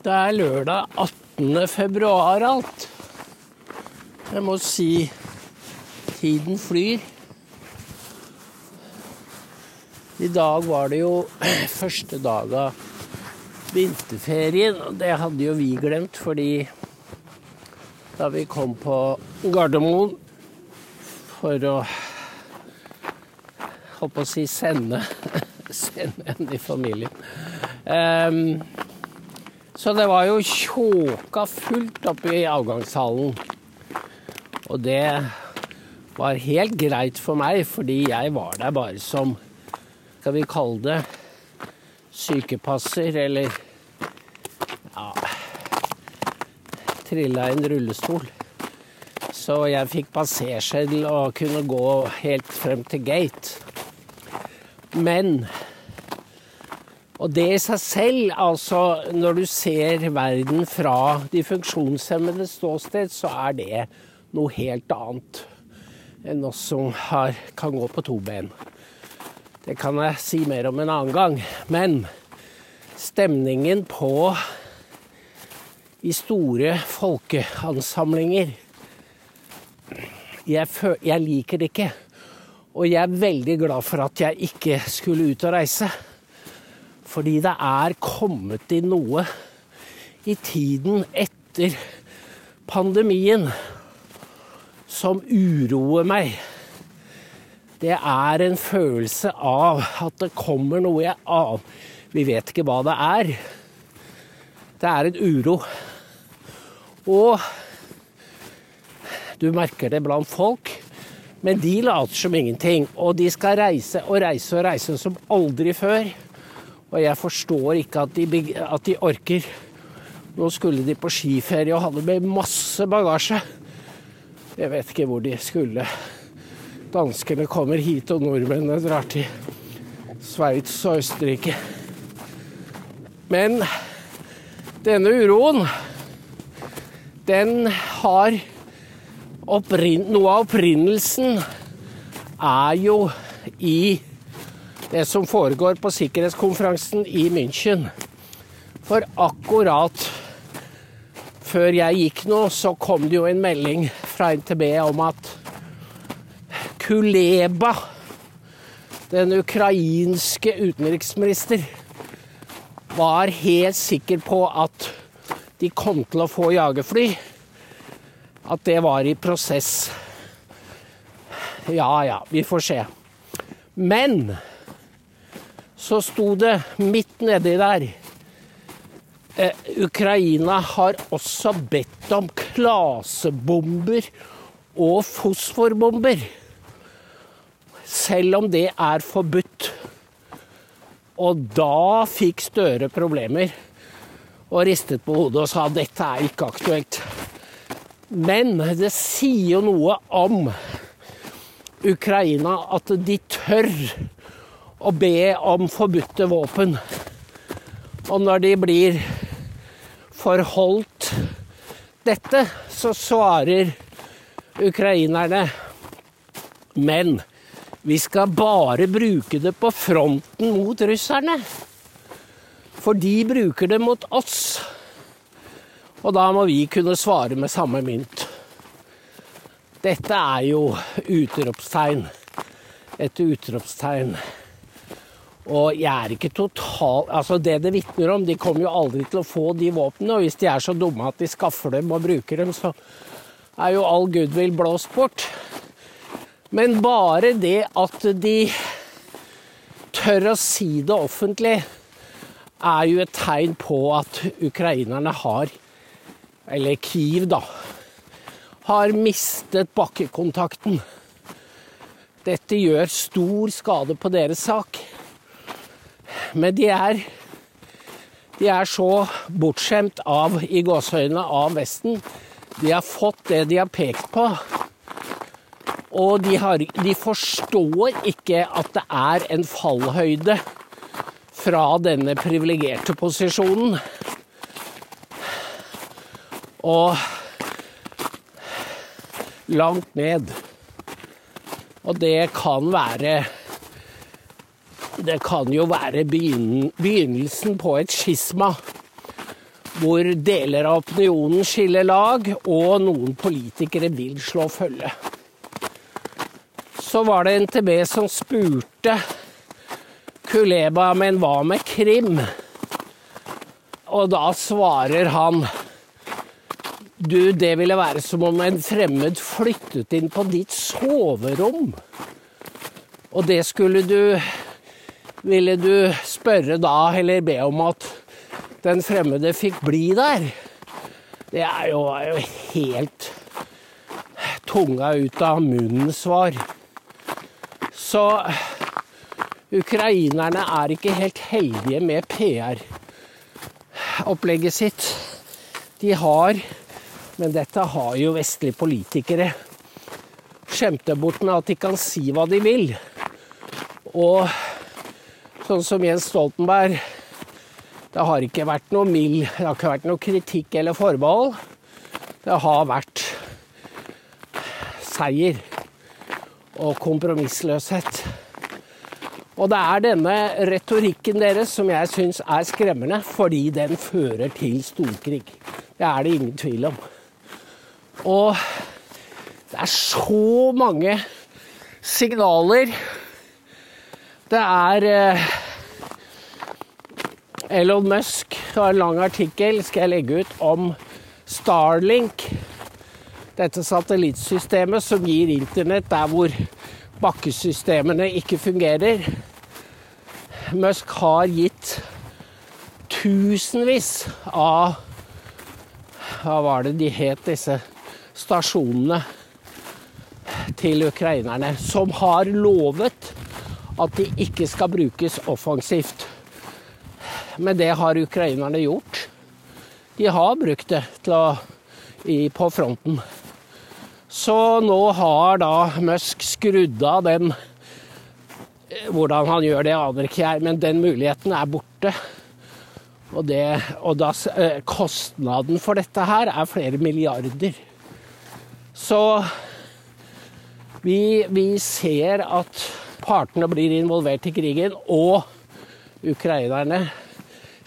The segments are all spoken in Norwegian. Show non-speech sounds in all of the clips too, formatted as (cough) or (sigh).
Det er lørdag 18. februar alt. Jeg må si tiden flyr. I dag var det jo (clears throat) første dag av vinterferien, og det hadde jo vi glemt, fordi da vi kom på Gardermoen for å holdt på å si sende, (laughs) sende en i familien. Um, så det var jo tjåka fullt oppe i avgangshallen. Og det var helt greit for meg, fordi jeg var der bare som Skal vi kalle det sykepasser, eller ja Trilla i en rullestol. Så jeg fikk passerseddel og kunne gå helt frem til gate. Men og det i seg selv, altså når du ser verden fra de funksjonshemmedes ståsted, så er det noe helt annet enn oss som har, kan gå på to ben. Det kan jeg si mer om en annen gang. Men stemningen på i store folkeansamlinger jeg, jeg liker det ikke. Og jeg er veldig glad for at jeg ikke skulle ut og reise. Fordi det er kommet inn noe i tiden etter pandemien som uroer meg. Det er en følelse av at det kommer noe jeg aner Vi vet ikke hva det er. Det er en uro. Og du merker det blant folk. Men de later som ingenting. Og de skal reise og reise og reise som aldri før. Og jeg forstår ikke at de, at de orker. Nå skulle de på skiferie og hadde med masse bagasje. Jeg vet ikke hvor de skulle. Danskene kommer hit, og nordmennene drar til Sveits og Østerrike. Men denne uroen, den har Noe av opprinnelsen er jo i det som foregår på sikkerhetskonferansen i München. For akkurat før jeg gikk nå, så kom det jo en melding fra NTB om at Kuleba, den ukrainske utenriksminister, var helt sikker på at de kom til å få jagerfly. At det var i prosess. Ja ja, vi får se. Men så sto det midt nedi der eh, Ukraina har også bedt om klasebomber og fosforbomber. Selv om det er forbudt. Og da fikk Støre problemer og ristet på hodet og sa dette er ikke aktuelt. Men det sier jo noe om Ukraina at de tør og be om forbudte våpen. Og når de blir forholdt dette, så svarer ukrainerne Men vi skal bare bruke det på fronten mot russerne. For de bruker det mot oss. Og da må vi kunne svare med samme mynt. Dette er jo utropstegn etter utropstegn. Og jeg er ikke total Altså, det det vitner om De kommer jo aldri til å få de våpnene. Og hvis de er så dumme at de skaffer dem og bruker dem, så er jo all goodwill blåst bort. Men bare det at de tør å si det offentlig, er jo et tegn på at ukrainerne har Eller Kiev, da. Har mistet bakkekontakten. Dette gjør stor skade på deres sak. Men de er, de er så bortskjemt av, i gåseøynene, av Vesten. De har fått det de har pekt på. Og de, har, de forstår ikke at det er en fallhøyde fra denne privilegerte posisjonen. Og langt ned. Og det kan være Det kan jo være begynnelsen på et skisma hvor deler av opinionen skiller lag, og noen politikere vil slå følge. Så var det NTB som spurte Kuleba, men hva med Krim? Og da svarer han du, det ville være som om en fremmed flyttet inn på ditt soverom. Og det skulle du Ville du spørre da, eller be om at den fremmede fikk bli der? Det er jo, er jo helt tunga ut av munnen-svar. Så ukrainerne er ikke helt heldige med PR-opplegget sitt. De har men dette har jo vestlige politikere skjemt bort med at de kan si hva de vil. Og sånn som Jens Stoltenberg Det har ikke vært noe mild Det har ikke vært noe kritikk eller forbehold. Det har vært seier og kompromissløshet. Og det er denne retorikken deres som jeg syns er skremmende, fordi den fører til storkrig. Det er det ingen tvil om. Og det er så mange signaler. Det er eh, Elon Musk har en lang artikkel skal jeg legge ut om Starlink. Dette satellittsystemet som gir internett der hvor bakkesystemene ikke fungerer. Musk har gitt tusenvis av Hva var det de het, disse stasjonene til ukrainerne, som har lovet at de ikke skal brukes offensivt. Men det har ukrainerne gjort. De har brukt det å, i, på fronten. Så nå har da Musk skrudd av den Hvordan han gjør det, aner ikke jeg, men den muligheten er borte. Og, det, og da, eh, kostnaden for dette her er flere milliarder. Så vi, vi ser at partene blir involvert i krigen, og ukrainerne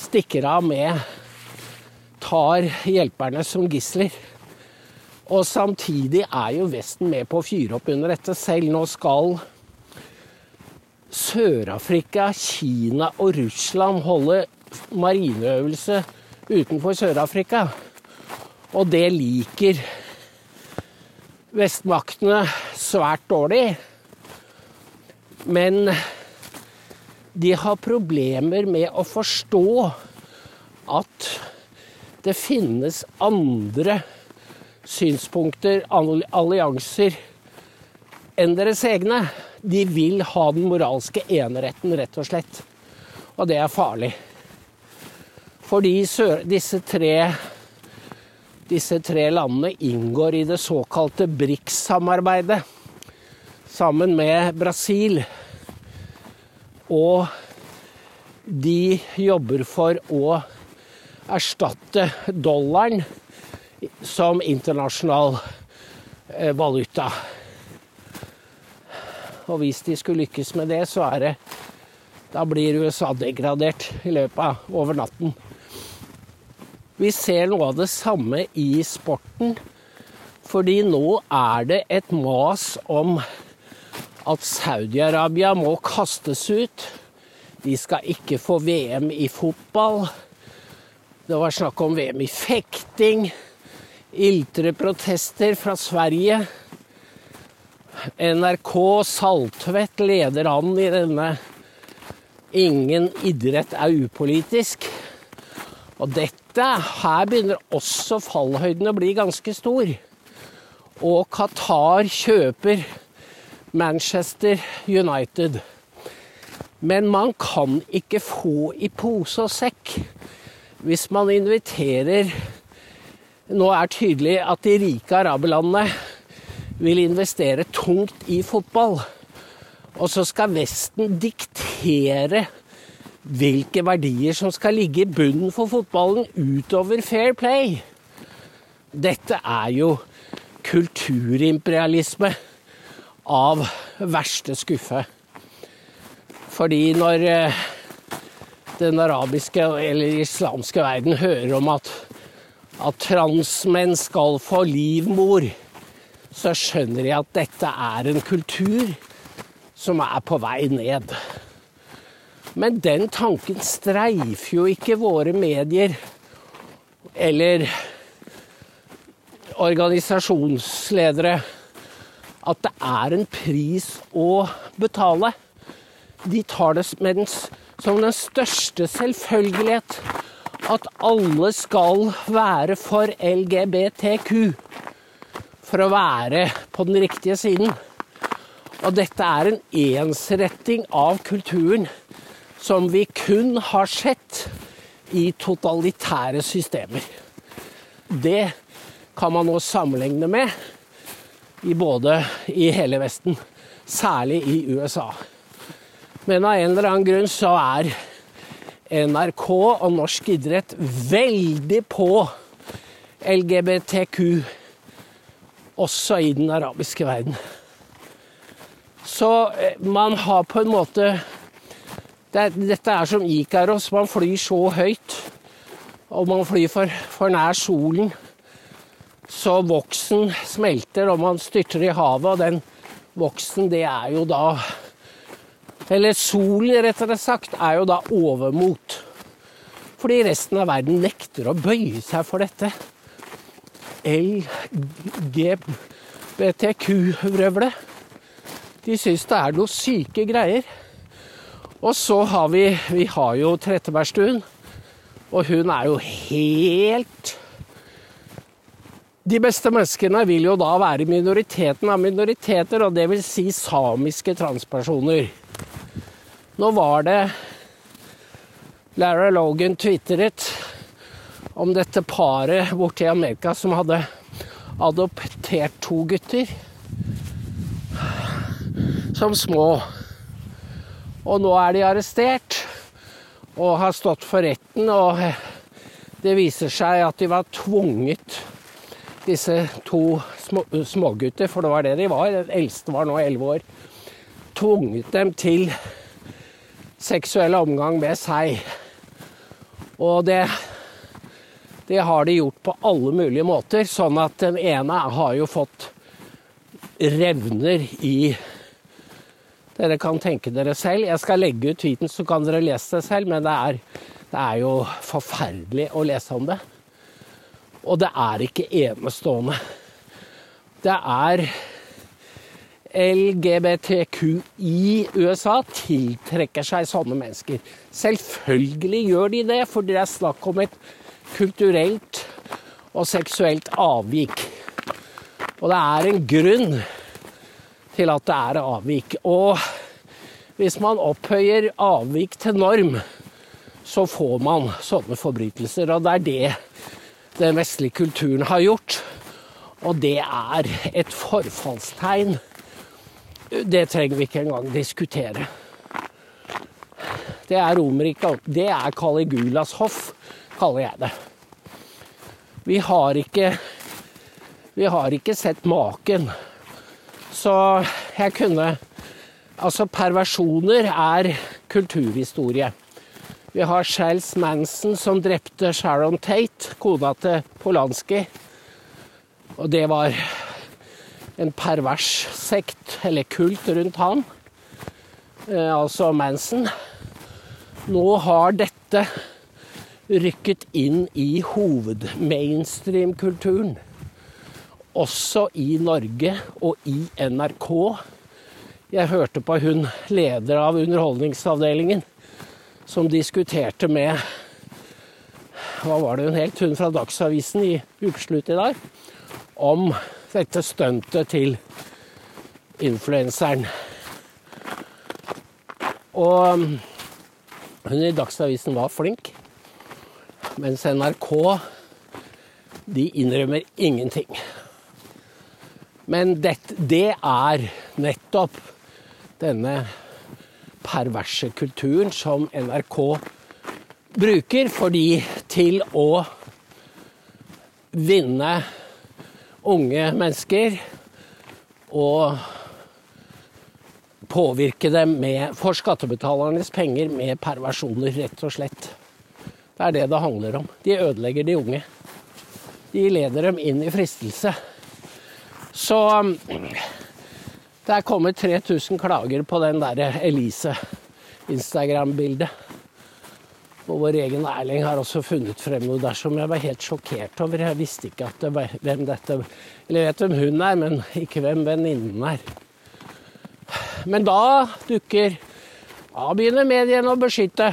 stikker av med Tar hjelperne som gisler. Og samtidig er jo Vesten med på å fyre opp under dette selv. Nå skal Sør-Afrika, Kina og Russland holde marineøvelse utenfor Sør-Afrika. Og det liker vestmaktene svært dårlig. Men de har problemer med å forstå at det finnes andre synspunkter, allianser, enn deres egne. De vil ha den moralske eneretten, rett og slett. Og det er farlig. Fordi disse tre disse tre landene inngår i det såkalte BRICS-samarbeidet sammen med Brasil. Og de jobber for å erstatte dollaren som internasjonal eh, valuta. Og hvis de skulle lykkes med det, så er det Da blir USA degradert i løpet av over natten. Vi ser noe av det samme i sporten. Fordi nå er det et mas om at Saudi-Arabia må kastes ut. De skal ikke få VM i fotball. Det var snakk om VM i fekting. Iltre protester fra Sverige. NRK Saltvedt leder an i denne 'Ingen idrett er upolitisk'. Og dette Her begynner også fallhøyden å bli ganske stor. Og Qatar kjøper Manchester United. Men man kan ikke få i pose og sekk hvis man inviterer Nå er det tydelig at de rike araberlandene vil investere tungt i fotball. Og så skal Vesten diktere hvilke verdier som skal ligge i bunnen for fotballen utover fair play. Dette er jo kulturimperialisme av verste skuffe. Fordi når eh, den arabiske eller islamske verden hører om at, at transmenn skal få livmor, så skjønner de at dette er en kultur som er på vei ned. Men den tanken streifer jo ikke våre medier eller organisasjonsledere at det er en pris å betale. De tar det den, som den største selvfølgelighet at alle skal være for LGBTQ for å være på den riktige siden. Og dette er en ensretting av kulturen som vi kun har sett i totalitære systemer. Det kan man nå sammenligne med i både i hele Vesten, særlig i USA. Men av en eller annen grunn så er NRK og norsk idrett veldig på LGBTQ også i den arabiske verden. Så eh, man har på en måte det, Dette er som Ikaros. Man flyr så høyt, og man flyr for, for nær solen. Så voksen smelter, og man styrter i havet, og den voksen, det er jo da Eller solen, rettere sagt, er jo da overmot. Fordi resten av verden nekter å bøye seg for dette. LGBTQ-vrøvlet. De syns det er noe syke greier. Og så har vi Vi har jo Trettebergstuen, og hun er jo helt De beste menneskene vil jo da være minoriteten av minoriteter, og det vil si samiske transpersoner. Nå var det Lara Logan tvitret om dette paret borte i Amerika som hadde adoptert to gutter som små. Og nå er de arrestert og har stått for retten, og det viser seg at de var tvunget, disse to små, smågutter, for det var det de var, den eldste var nå elleve år, tvunget dem til seksuell omgang med seg. Og det, det har de gjort på alle mulige måter, sånn at den ene har jo fått revner i dere kan tenke dere selv. Jeg skal legge ut tweeten, så kan dere lese det selv, men det er, det er jo forferdelig å lese om det. Og det er ikke enestående. Det er LGBTQI USA tiltrekker seg sånne mennesker. Selvfølgelig gjør de det, for det er snakk om et kulturelt og seksuelt avvik. Og det er en grunn til at det er avvik. Og hvis man opphøyer avvik til norm, så får man sånne forbrytelser. Og det er det den vestlige kulturen har gjort. Og det er et forfallstegn. Det trenger vi ikke engang diskutere. Det er Romerike. Det er Caligulas hoff, kaller jeg det. Vi har ikke Vi har ikke sett maken så jeg kunne Altså, perversjoner er kulturhistorie. Vi har Charles Manson som drepte Sharon Tate, kona til Polanski. Og det var en pervers sekt, eller kult, rundt han. Eh, altså Manson. Nå har dette rykket inn i hovedmainstream-kulturen også i Norge og i NRK. Jeg hørte på hun leder av Underholdningsavdelingen som diskuterte med Hva var det hun helt, Hun fra Dagsavisen i ukeslutt i dag. Om dette stuntet til influenseren. Og hun i Dagsavisen var flink, mens NRK de innrømmer ingenting. Men det, det er nettopp denne perverse kulturen som NRK bruker for de til å vinne unge mennesker og påvirke dem med, for skattebetalernes penger med perversjoner, rett og slett. Det er det det handler om. De ødelegger de unge. De leder dem inn i fristelse. Så det er kommet 3000 klager på den der Elise Instagram-bildet. Og vår egen Erling har også funnet frem noe der som jeg var helt sjokkert over. Jeg visste ikke det var, hvem dette Eller jeg vet hvem hun er, men ikke hvem venninnen er. Men da dukker Da begynner mediene å beskytte.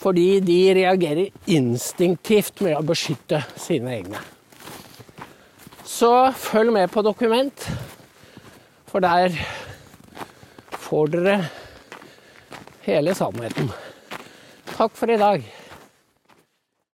Fordi de reagerer instinktivt med å beskytte sine egne. Så følg med på dokument, for der får dere hele sannheten. Takk for i dag.